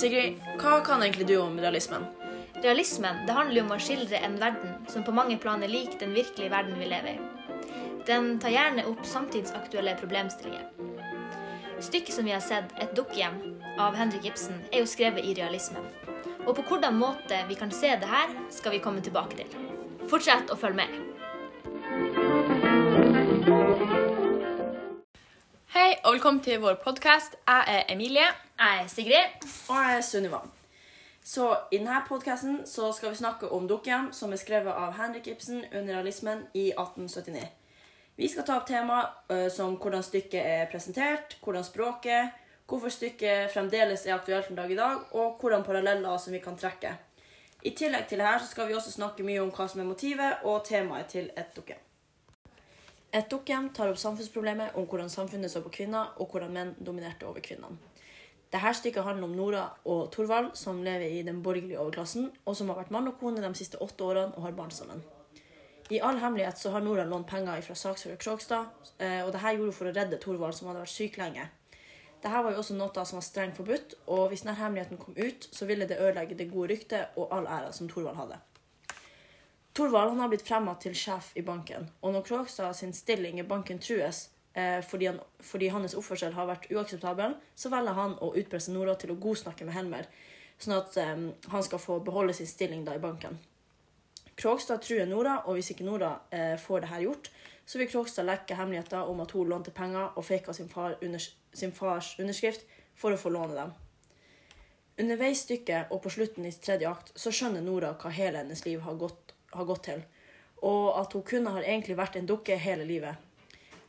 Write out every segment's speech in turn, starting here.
Sigrid, hva kan egentlig du om realismen? Realismen det handler jo om å skildre en verden som på mange plan er lik den virkelige verden vi lever i. Den tar gjerne opp samtidsaktuelle problemstillinger. Stykket som vi har sett, 'Et dukkehjem' av Henrik Ibsen, er jo skrevet i realismen. Og på hvordan måte vi kan se det her, skal vi komme tilbake til. Fortsett å følge med. Hei og velkommen til vår podkast. Jeg er Emilie. Jeg er Sigrid. Og jeg er Sunniva. Så i denne podkasten skal vi snakke om Dukkehjem, som er skrevet av Henrik Ibsen under realismen i 1879. Vi skal ta opp tema uh, som hvordan stykket er presentert, hvordan språket, hvorfor stykket fremdeles er aktuelt en dag i dag, og hvordan paralleller som vi kan trekke. I tillegg til dette skal vi også snakke mye om hva som er motivet og temaet til et dukkehjem. Et dukkehjem tar opp samfunnsproblemet om hvordan samfunnet så på kvinner, og hvordan menn dominerte over kvinnene. Dette stykket handler om Nora og Thorvald, som lever i den borgerlige overklassen, og som har vært mann og kone de siste åtte årene og har barn sammen. I all hemmelighet så har Nora lånt penger fra saksfører Krogstad, eh, og dette gjorde hun for å redde Thorvald, som hadde vært syk lenge. Dette var jo også noe som var strengt forbudt, og hvis denne hemmeligheten kom ut, så ville det ødelegge det gode ryktet og all æra som Thorvald hadde. Thorvald har blitt fremma til sjef i banken, og når Krogstad sin stilling i banken trues eh, fordi, han, fordi, hans oppførsel har vært uakseptabel, så velger han å utpresse Nora til å godsnakke med Helmer, sånn at eh, han skal få beholde sin stilling da i banken. Krogstad truer Nora, og hvis ikke Nora eh, får det her gjort, så vil Krogstad lekke hemmeligheter om at hun lånte penger og faka sin, far sin fars underskrift for å få låne dem. Underveis stykket og på slutten i tredje akt så skjønner Nora hva hele hennes liv har gått har gått til, og at hun kunne har egentlig vært en dukke hele livet.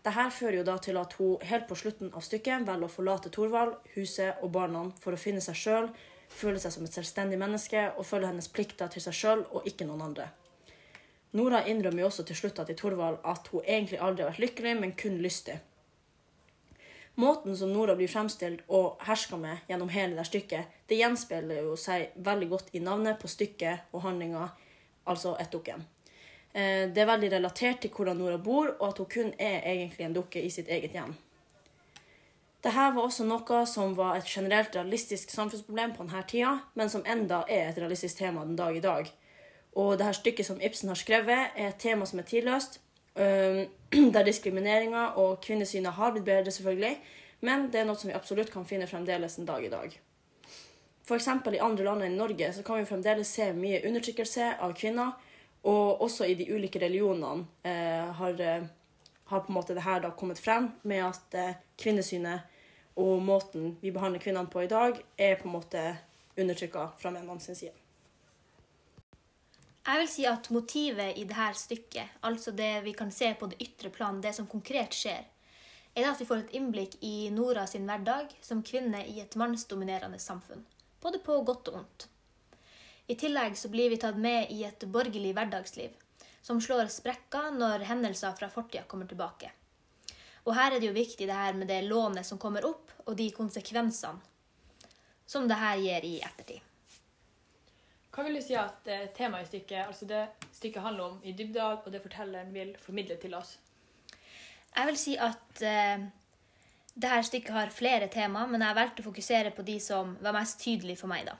Dette fører jo da til at hun helt på slutten av stykket velger å forlate Thorvald, huset og barna for å finne seg sjøl, føle seg som et selvstendig menneske og følge hennes plikter til seg sjøl og ikke noen andre. Nora innrømmer jo også til slutt til Thorvald at hun egentlig aldri har vært lykkelig, men kun lystig. Måten som Nora blir fremstilt og herska med gjennom hele det stykket, det gjenspeiler jo seg veldig godt i navnet på stykket og handlinga altså et dukkehjem. Eh, det er veldig relatert til hvordan Nora bor, og at hun kun er egentlig en dukke i sitt eget hjem. Dette var også noe som var et generelt realistisk samfunnsproblem på denne tida, men som enda er et realistisk tema den dag i dag. Og dette stykket som Ibsen har skrevet, er et tema som er tidløst, eh, der diskrimineringa og kvinnesynet har blitt bedre, selvfølgelig, men det er noe som vi absolutt kan finne fremdeles en dag i dag. F.eks. i andre land enn Norge så kan vi fremdeles se mye undertrykkelse av kvinner. Og også i de ulike religionene eh, har, eh, har, på en måte det her da kommet frem med at eh, kvinnesynet og måten vi behandler kvinnene på i dag, er på en måte undertrykka fra mennene sin side. Jeg vil si at motivet i dette stykket, altså det vi kan se på det ytre plan, det som konkret skjer, er at vi får et innblikk i Nora sin hverdag som kvinne i et mannsdominerende samfunn både på godt og vondt. I tillegg så blir vi tatt med i et borgerlig hverdagsliv, som slår sprekker når hendelser fra fortida kommer tilbake. Og her er det jo viktig det her med det lånet som kommer opp, og de konsekvensene som det her gir i ettertid. Hva vil du si at eh, temaet i stykket, altså det stykket handler om i dybda, og det fortelleren vil formidle til oss? Jeg vil si at eh, dette stykket har flere tema, men jeg har valgt å fokusere på de som var mest tydelige for meg. da.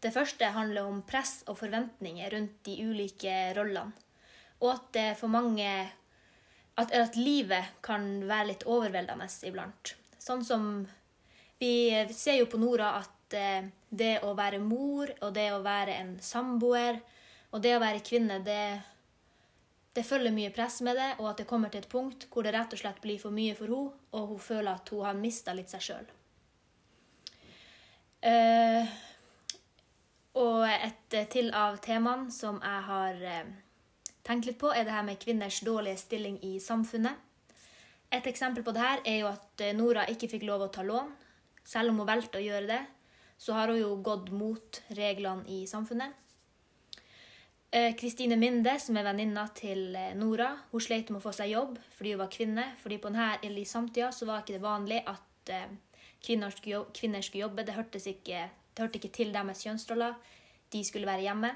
Det første handler om press og forventninger rundt de ulike rollene. Og at det for mange at, at livet kan være litt overveldende iblant. Sånn som Vi ser jo på Nora at eh, det å være mor og det å være en samboer og det å være kvinne, det det følger mye press med det, og at det kommer til et punkt hvor det rett og slett blir for mye for henne, og hun føler at hun har mista litt seg sjøl. Uh, eh, og et til av temaene som jeg har uh, tenkt litt på, er det her med kvinners dårlige stilling i samfunnet. Et eksempel på det her er jo at eh, Nora ikke fikk lov å ta lån. Selv om hun valgte å gjøre det, så har hun jo gått mot reglene i samfunnet. Eh, Kristine Minde, som er venninna til eh, Nora, hun slet med å få seg jobb fordi hun var kvinne. fordi på denne, samtida så var ikke det vanlig at eh, kvinner skulle, jobbe, kvinner skulle jobbe. Det, ikke, det hørte ikke til deres kjønnsroller. De skulle være hjemme.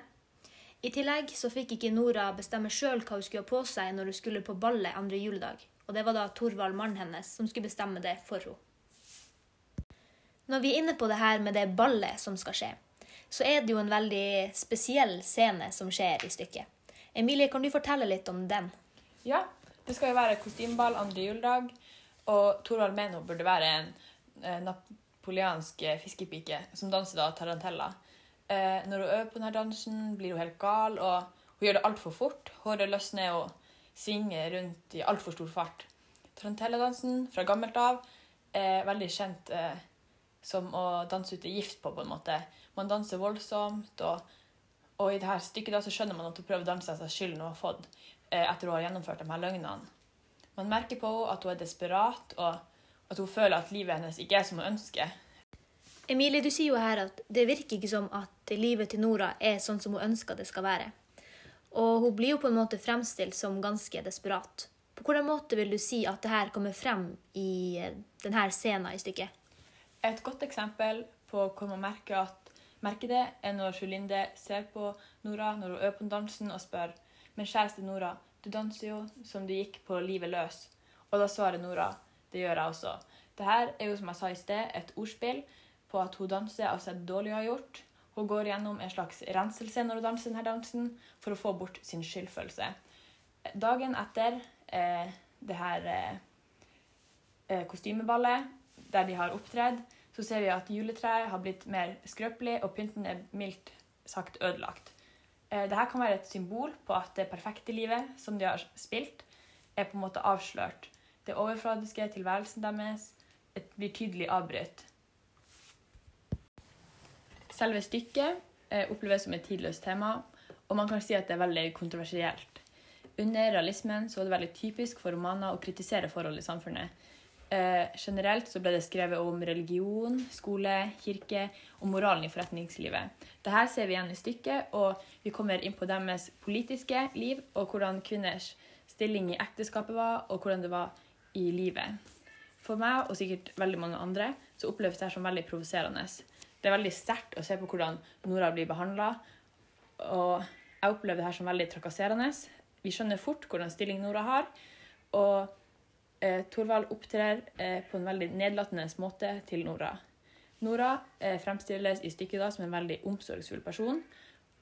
I tillegg så fikk ikke Nora bestemme sjøl hva hun skulle ha på seg når hun skulle på ballet andre juledag. Og det var da Torvald, mannen hennes, som skulle bestemme det for henne. Når vi er inne på det her med det ballet som skal skje, så er det jo en veldig spesiell scene som skjer i stykket. Emilie, kan du fortelle litt om den? Ja, det skal jo være kostymeball andre juledag, og Torvald Meno burde være en eh, napoleansk fiskepike som danser da tarantella. Eh, når hun øver på denne dansen, blir hun helt gal, og hun gjør det altfor fort. Håret løsner og svinger rundt i altfor stor fart. Tarantelladansen fra gammelt av er veldig kjent eh, som å danse ut i gift på, på en måte. Man danser voldsomt, og, og i dette stykket da, så skjønner man at hun prøver å danse seg skylden hun har fått eh, etter å ha gjennomført de her løgnene. Man merker på henne at hun er desperat, og at hun føler at livet hennes ikke er som hun ønsker. Emilie, du sier jo her at det virker ikke som at livet til Nora er sånn som hun ønsker det skal være. Og hun blir jo på en måte fremstilt som ganske desperat. På hvilken måte vil du si at det her kommer frem i eh, denne scenen i stykket? Et godt eksempel på hvor man merker, at, merker det, er når Julinde ser på Nora når hun øver på dansen og spør Men kjæreste Nora, du danser jo som du gikk på livet løs. Og da svarer Nora det gjør jeg også. Dette er jo, som jeg sa i sted, et ordspill på at hun danser av seg dårlig har gjort. Hun går gjennom en slags renselse når hun danser denne dansen, for å få bort sin skyldfølelse. Dagen etter eh, det her eh, eh, kostymeballet, der de har opptredd, så ser vi at juletreet har blitt mer skrøpelig, og pynten er mildt sagt ødelagt. Eh, Dette kan være et symbol på at det perfekte livet som de har spilt, er på en måte avslørt. Det overfladiske tilværelsen deres blir tydelig avbrutt. Selve stykket eh, oppleves som et tidløst tema, og man kan si at det er veldig kontroversielt. Under realismen så var det veldig typisk for romaner å kritisere forhold i samfunnet. Eh, generelt så ble det skrevet om religion, skole, kirke og moralen i forretningslivet. Dette ser vi igjen i stykket, og vi kommer inn på deres politiske liv og hvordan kvinners stilling i ekteskapet var, og hvordan det var i livet. For meg, og sikkert veldig mange andre, så oppleves det her som veldig provoserende. Det er veldig sterkt å se på hvordan Nora blir behandla, og jeg opplever det her som veldig trakasserende. Vi skjønner fort hvordan stilling Nora har, og eh, Torvald opptrer eh, på en veldig nedlatende måte til Nora. Nora eh, fremstilles i stykket da som en veldig omsorgsfull person,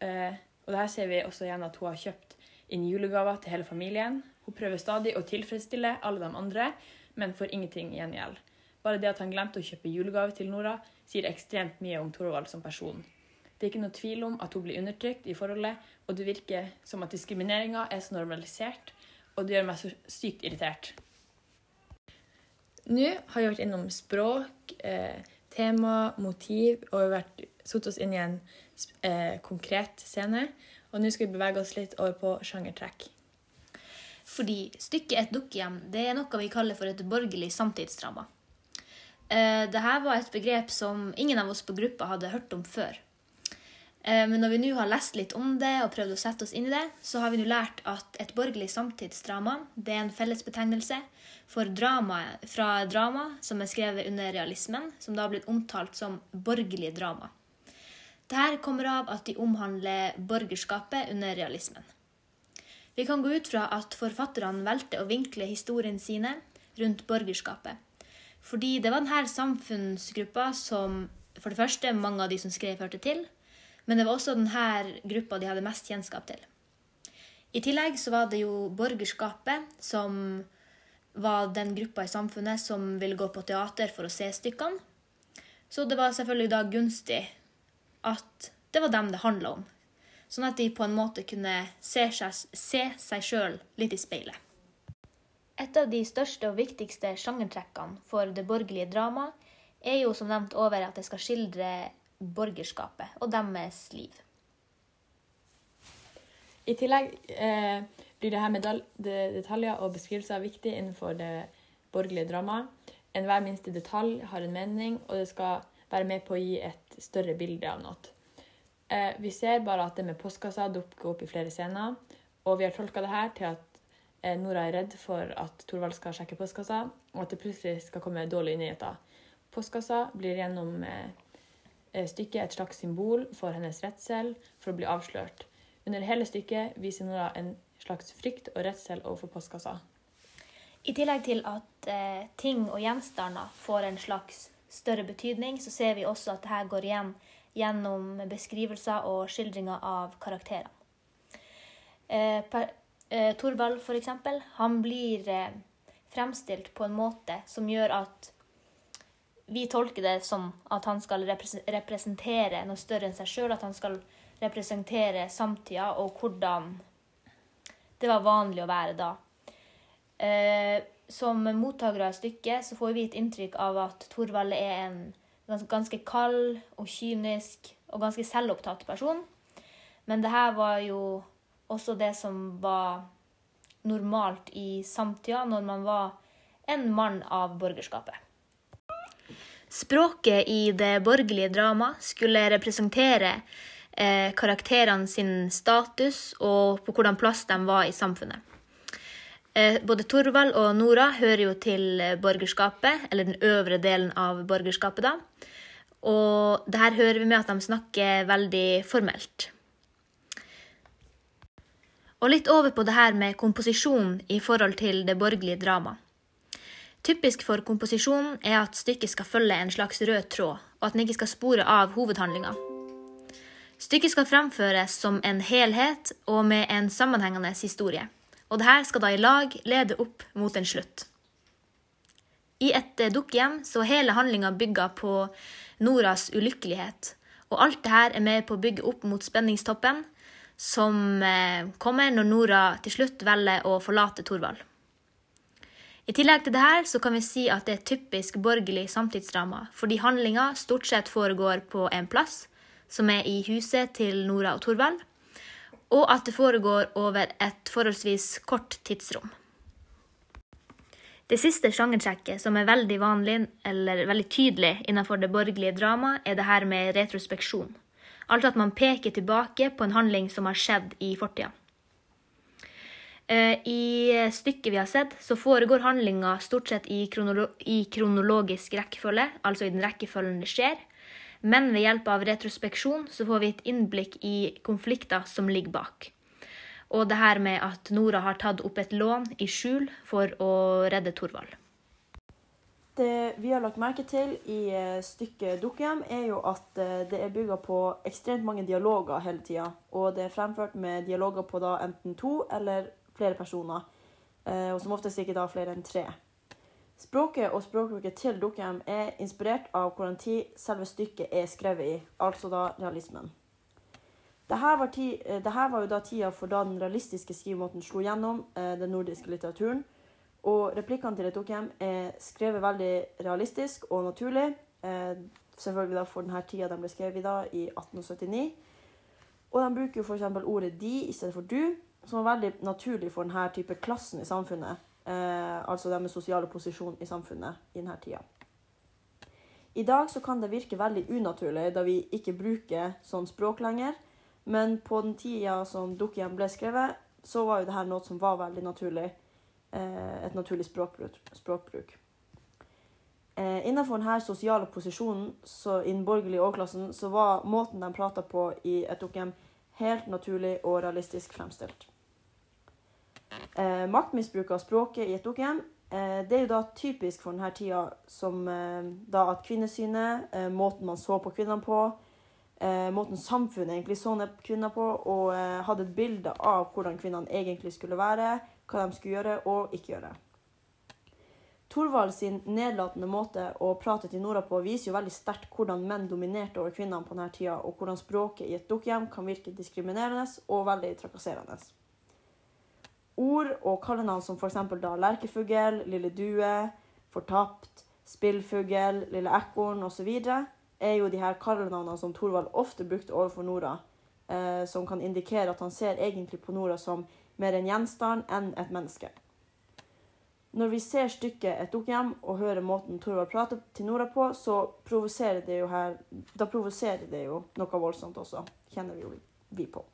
eh, og det her ser vi også igjen at hun har kjøpt inn julegaver til hele familien. Hun prøver stadig å tilfredsstille alle de andre, men får ingenting i gjengjeld. Bare det at han glemte å kjøpe julegave til Nora, sier ekstremt mye om Torvald som person. Det er ikke noe tvil om at hun blir undertrykt i forholdet, og det virker som at diskrimineringa er så normalisert, og det gjør meg så sykt irritert. Nå har vi vært innom språk, eh, tema, motiv, og vi har satt oss inn i en eh, konkret scene. Og nå skal vi bevege oss litt over på sjangertrekk. Fordi stykket Et dukkehjem det er noe vi kaller for et borgerlig samtidsdrama. Eh, Dette var et begrep som ingen av oss på gruppa hadde hørt om før. Eh, Men når vi nå har lest litt om det og prøvd å sette oss inn i det, så har vi nå lært at et borgerlig samtidsdrama det er en fellesbetegnelse for drama fra drama som er skrevet under realismen, som da har blitt omtalt som borgerlig drama. Dette kommer av at de omhandler borgerskapet under realismen. Vi kan gå ut fra at forfatterne valgte å vinkle historiene sine rundt borgerskapet. Fordi det var denne samfunnsgruppa som for det første mange av de som skrev, hørte til, men det var også denne gruppa de hadde mest kjennskap til. I tillegg så var det jo borgerskapet som var den gruppa i samfunnet som ville gå på teater for å se stykkene. Så det var selvfølgelig da gunstig at det var dem det handla om. Sånn at de på en måte kunne se seg, se sjøl litt i speilet. Et av de største og viktigste sjangertrekkene for det borgerlige dramaet er jo som nevnt over at det skal skildre borgerskapet og deres liv. I tillegg eh, blir det her med detaljer og beskrivelser viktig innenfor det borgerlige dramaet. Enhver minste detalj har en mening, og det skal være med på å gi et større bilde av noe. Eh, vi ser bare at det med postkassa dukker opp i flere scener, og vi har tolka det her til at eh, Nora er redd for at Thorvald skal sjekke postkassa, og at det plutselig skal komme dårlige nyheter. Postkassa blir gjennom eh, stykket et slags symbol for hennes redsel for å bli avslørt. Under hele stykket viser Nora en slags frykt og redsel overfor postkassa. I tillegg til at eh, ting og gjenstander får en slags større betydning, så ser vi også at dette går igjen gjennom beskrivelser og skildringer av karakterene. Eh, per, eh, Torvald, eksempel, han blir eh, fremstilt på en måte som gjør at vi tolker det som at han skal representere noe større enn seg sjøl, at han skal representere samtida og hvordan det var vanlig å være da. Eh, som mottakere av stykket så får vi et inntrykk av at Thorvald er en ganske kald og kynisk og ganske selvopptatt person. Men det her var jo også det som var normalt i samtida, når man var en mann av borgerskapet. Språket i det borgerlige drama skulle representere eh, karakterene sin status og på hvordan plass de var i samfunnet. Eh, både Torvald og Nora hører jo til borgerskapet, eller den øvre delen av borgerskapet, da. Og det her hører vi med at de snakker veldig formelt. Og litt over på det her med komposisjon i forhold til det borgerlige drama. Typisk for komposisjonen er at stykket skal følge en slags rød tråd, og at den ikke skal spore av hovedhandlinga. Stykket skal fremføres som en helhet og med en sammenhengende historie. Og dette skal da i lag lede opp mot en slutt. I et eh, dukkehjem så hele handlinga bygga på Noras ulykkelighet. Og alt det her er med på å bygge opp mot spenningstoppen, som eh, kommer når Nora til slutt velger å forlate Thorvald. I tillegg til det her så kan vi si at det er typisk borgerlig samtidsdrama, fordi handlinga stort sett foregår på en plass, som er i huset til Nora og Thorvald, og at det foregår over et forholdsvis kort tidsrom. Det siste sjangertrekket som er veldig vanlig, eller veldig tydelig innenfor det borgerlige dramaet, er det her med retrospeksjon. Altså at man peker tilbake på en handling som har skjedd i fortida. Eh, I stykket vi har sett, så foregår handlinga stort sett i, kronolo i kronologisk rekkefølge, altså i den rekkefølgen det skjer. Men ved hjelp av retrospeksjon så får vi et innblikk i konflikter som ligger bak. Og det her med at Nora har tatt opp et lån i skjul for å redde Thorvald. Det vi har lagt merke til i eh, stykket Dukkehjem, er jo at eh, det er bygga på ekstremt mange dialoger hele tida. Og det er fremført med dialoger på da enten to eller flere personer. eh, Og som oftest ikke da flere enn tre. Språket og språkbruket til Dukkehjem er inspirert av hvordan tid selve stykket er skrevet i, altså da realismen. Dette var, ti, eh, dette var jo da tida for da den realistiske skrivemåten slo gjennom eh, den nordiske litteraturen. Og replikkene til et Dukkehjem er skrevet veldig realistisk og naturlig. Eh, selvfølgelig da for denne tida de ble skrevet i da, i 1879. Og de bruker jo f.eks. ordet de i stedet for du, som var veldig naturlig for denne type klassen i samfunnet. Eh, altså deres sosiale posisjon i samfunnet i denne tida. I dag så kan det virke veldig unaturlig, da vi ikke bruker sånn språk lenger. Men på den tida som Dukkehjem ble skrevet, så var jo det noe som var veldig naturlig. Eh, et naturlig språkbruk. språkbruk. Eh, innenfor denne sosiale posisjonen så i den borgerlige overklassen så var måten de prata på i et Dukkehjem helt naturlig og realistisk fremstilt. Eh, maktmisbruk av språket i et Dukkehjem eh, det er jo da typisk for denne tida som eh, da at kvinnesynet, eh, måten man så på kvinnene på, eh, måten samfunnet egentlig så ned kvinner på, og eh, hadde et bilde av hvordan kvinnene egentlig skulle være, hva de skulle gjøre og ikke gjøre. Thorvald sin nedlatende måte å prate til Nora på viser jo veldig sterkt hvordan menn dominerte over kvinnene på denne tida, og hvordan språket i et dukkehjem kan virke diskriminerende og veldig trakasserende. Ord og kallenavn som f.eks. da lerkefugl, lille due, fortapt, spillfugl, lille ekorn osv. er jo de her kallenavnene som Thorvald ofte brukte overfor Nora, eh, som kan indikere at han ser egentlig på Nora som mer en gjenstand enn et menneske. Når vi ser stykket Et dukkehjem og hører måten Thorvald prater til Nora på, så provoserer det jo her Da provoserer det jo noe voldsomt også, kjenner vi jo vi på.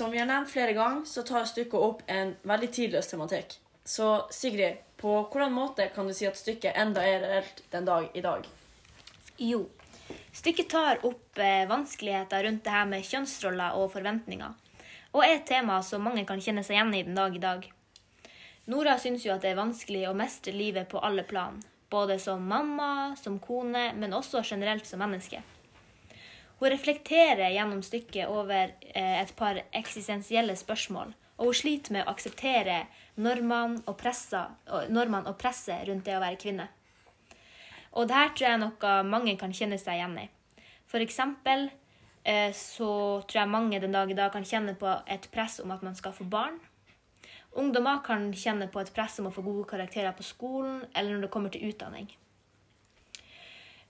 Som vi har nevnt flere ganger, så tar stykket opp en veldig tidløs tematikk. Så Sigrid, på hvilken måte kan du si at stykket enda er reelt den dag i dag? Jo, stykket tar opp eh, vanskeligheter rundt det her med kjønnsroller og forventninger, og er et tema som mange kan kjenne seg igjen i den dag i dag. Nora syns jo at det er vanskelig å mestre livet på alle plan, både som mamma, som kone, men også generelt som menneske. Hun reflekterer gjennom stykket over eh, et par eksistensielle spørsmål, og hun sliter med å akseptere normene og, presset rundt det å være kvinne. Og det her tror jeg er noe mange kan kjenne seg igjen i. For eksempel eh, så tror jeg mange den dag i dag kan kjenne på et press om at man skal få barn. Ungdommer kan kjenne på et press om å få gode karakterer på skolen eller når det kommer til utdanning.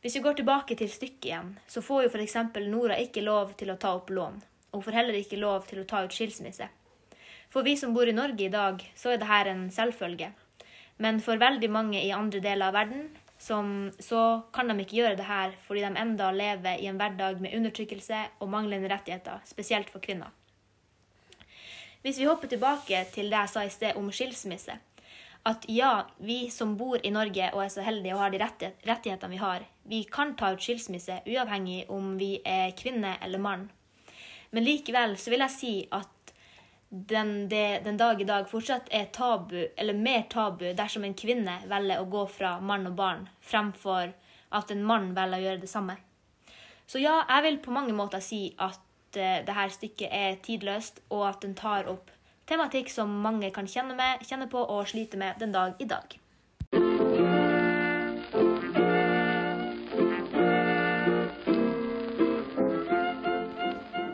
Hvis vi går tilbake til stykket igjen, så får jo f.eks. Nora ikke lov til å ta opp lån. Og hun får heller ikke lov til å ta ut skilsmisse. For vi som bor i Norge i dag, så er dette en selvfølge. Men for veldig mange i andre deler av verden, som, så kan de ikke gjøre det her fordi de enda lever i en hverdag med undertrykkelse og manglende rettigheter, spesielt for kvinner. Hvis vi hopper tilbake til det jeg sa i sted om skilsmisse, at ja, vi som bor i Norge og er så heldige og har de rettighetene vi har, vi kan ta ut skilsmisse uavhengig om vi er kvinne eller mann. Men likevel så vil jeg si at den, det, den dag i dag fortsatt er tabu, eller mer tabu, dersom en kvinne velger å gå fra mann og barn, fremfor at en mann velger å gjøre det samme. Så ja, jeg vil på mange måter si at uh, dette stykket er tidløst, og at den tar opp tematikk som mange kan kjenne, med, kjenne på og slite med den dag i dag.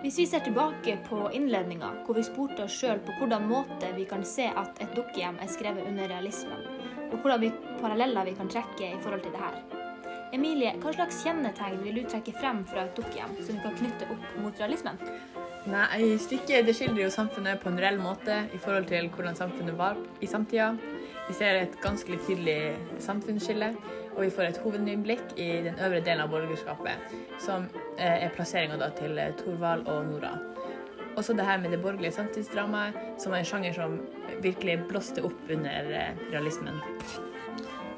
Hvis vi ser tilbake på innledninga, hvor vi spurte oss sjøl på hvordan måte vi kan se at et dukkehjem er skrevet under realismen, og hvordan vi, paralleller vi kan trekke i forhold til det her. Emilie, hva slags kjennetegn vil du trekke frem fra et dukkehjem som vi kan knytte opp mot realismen? Nei, Stykket det skildrer jo samfunnet på en reell måte i forhold til hvordan samfunnet var i samtida. Vi ser et ganske tydelig samfunnsskille, og vi får et hovedinnblikk i den øvre delen av borgerskapet, som eh, er plasseringa til eh, Thorvald og Nora. Også det her med det borgerlige samtidsdramaet, som er en sjanger som virkelig blåste opp under eh, realismen.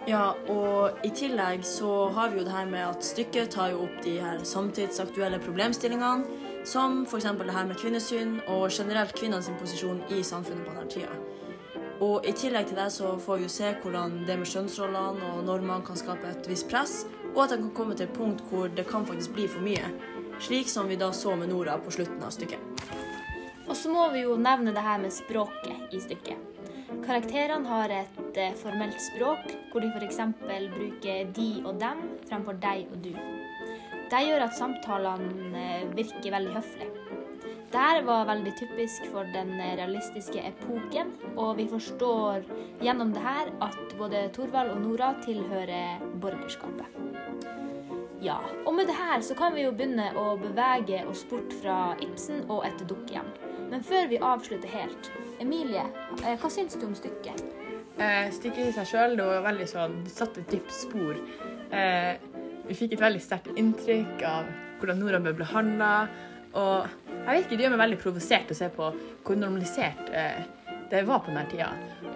Ja, og i tillegg så har vi jo det her med at stykket tar jo opp de her samtidsaktuelle problemstillingene, som f.eks. det her med kvinnesyn og generelt kvinnenes posisjon i samfunnet på denne tida. Og I tillegg til det så får vi jo se hvordan det med kjønnsrollene og normene kan skape et visst press, og at det kan komme til et punkt hvor det kan faktisk bli for mye. Slik som vi da så med Nora på slutten av stykket. Og så må vi jo nevne det her med språket i stykket. Karakterene har et eh, formelt språk, hvor de f.eks. bruker de og dem fremfor deg og du. Det gjør at samtalene eh, virker veldig høflige. Dette var veldig typisk for den realistiske epoken, og vi forstår gjennom det her at både Thorvald og Nora tilhører borgerskapet. Ja, og med det her så kan vi jo begynne å bevege oss bort fra Ibsen og et dukkehjem. Men før vi avslutter helt, Emilie, eh, hva syns du om stykket? Eh, stykket i seg sjøl var veldig sånn, det satte et dypt spor. Eh, vi fikk et veldig sterkt inntrykk av hvordan Nora ble behandla. Og jeg vet ikke, det gjør meg veldig provosert å se på hvor normalisert eh, det var på denne tida.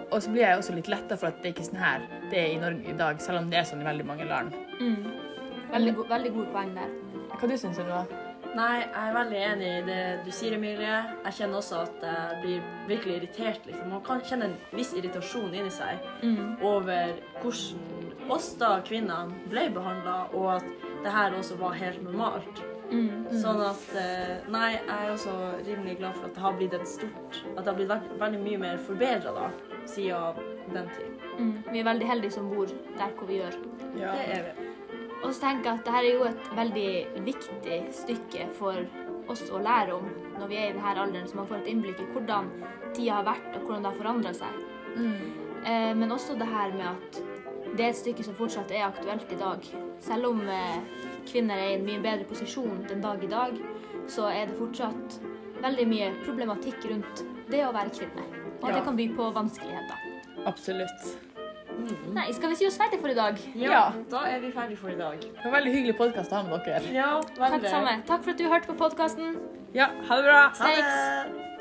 Og så blir jeg også litt letta for at det ikke er sånn her det er i Norge i dag, selv om det er sånn i veldig mange land. Mm. Veldig, go veldig god poeng der. Hva du syns du? Nei, jeg er veldig enig i det du sier, Emilie. Jeg kjenner også at jeg blir virkelig irritert. Liksom. Man kan kjenne en viss irritasjon inni seg mm. over hvordan oss da kvinnene ble behandla, og at det her også var helt normalt. Mm, Sånn at eh, Nei, jeg er også rimelig glad for at det har blitt et stort At det har blitt veldig, veldig mye mer forbedra da, siden den tid. Mm. Vi er veldig heldige som bor der hvor vi gjør. Ja. Det er vi. Og så tenker jeg at dette er jo et veldig viktig stykke for oss å lære om når vi er i denne alderen, så man får et innblikk i hvordan tida har vært, og hvordan det har forandra seg. Mm. Eh, men også det her med at det er et stykke som fortsatt er aktuelt i dag. Selv om eh, kvinner er i en mye bedre posisjon den dag i dag, så er det fortsatt veldig mye problematikk rundt det å være kvinne. Og ja. det kan by på vanskeligheter. Absolutt. Mm. Nei, skal vi si oss ferdig for i dag? Ja, ja, da er vi ferdig for i dag. Det var veldig hyggelig podkast å ha med dere. Ja, Takk samme. Takk for at du hørte på podkasten. Ja, ha det bra. Ha det.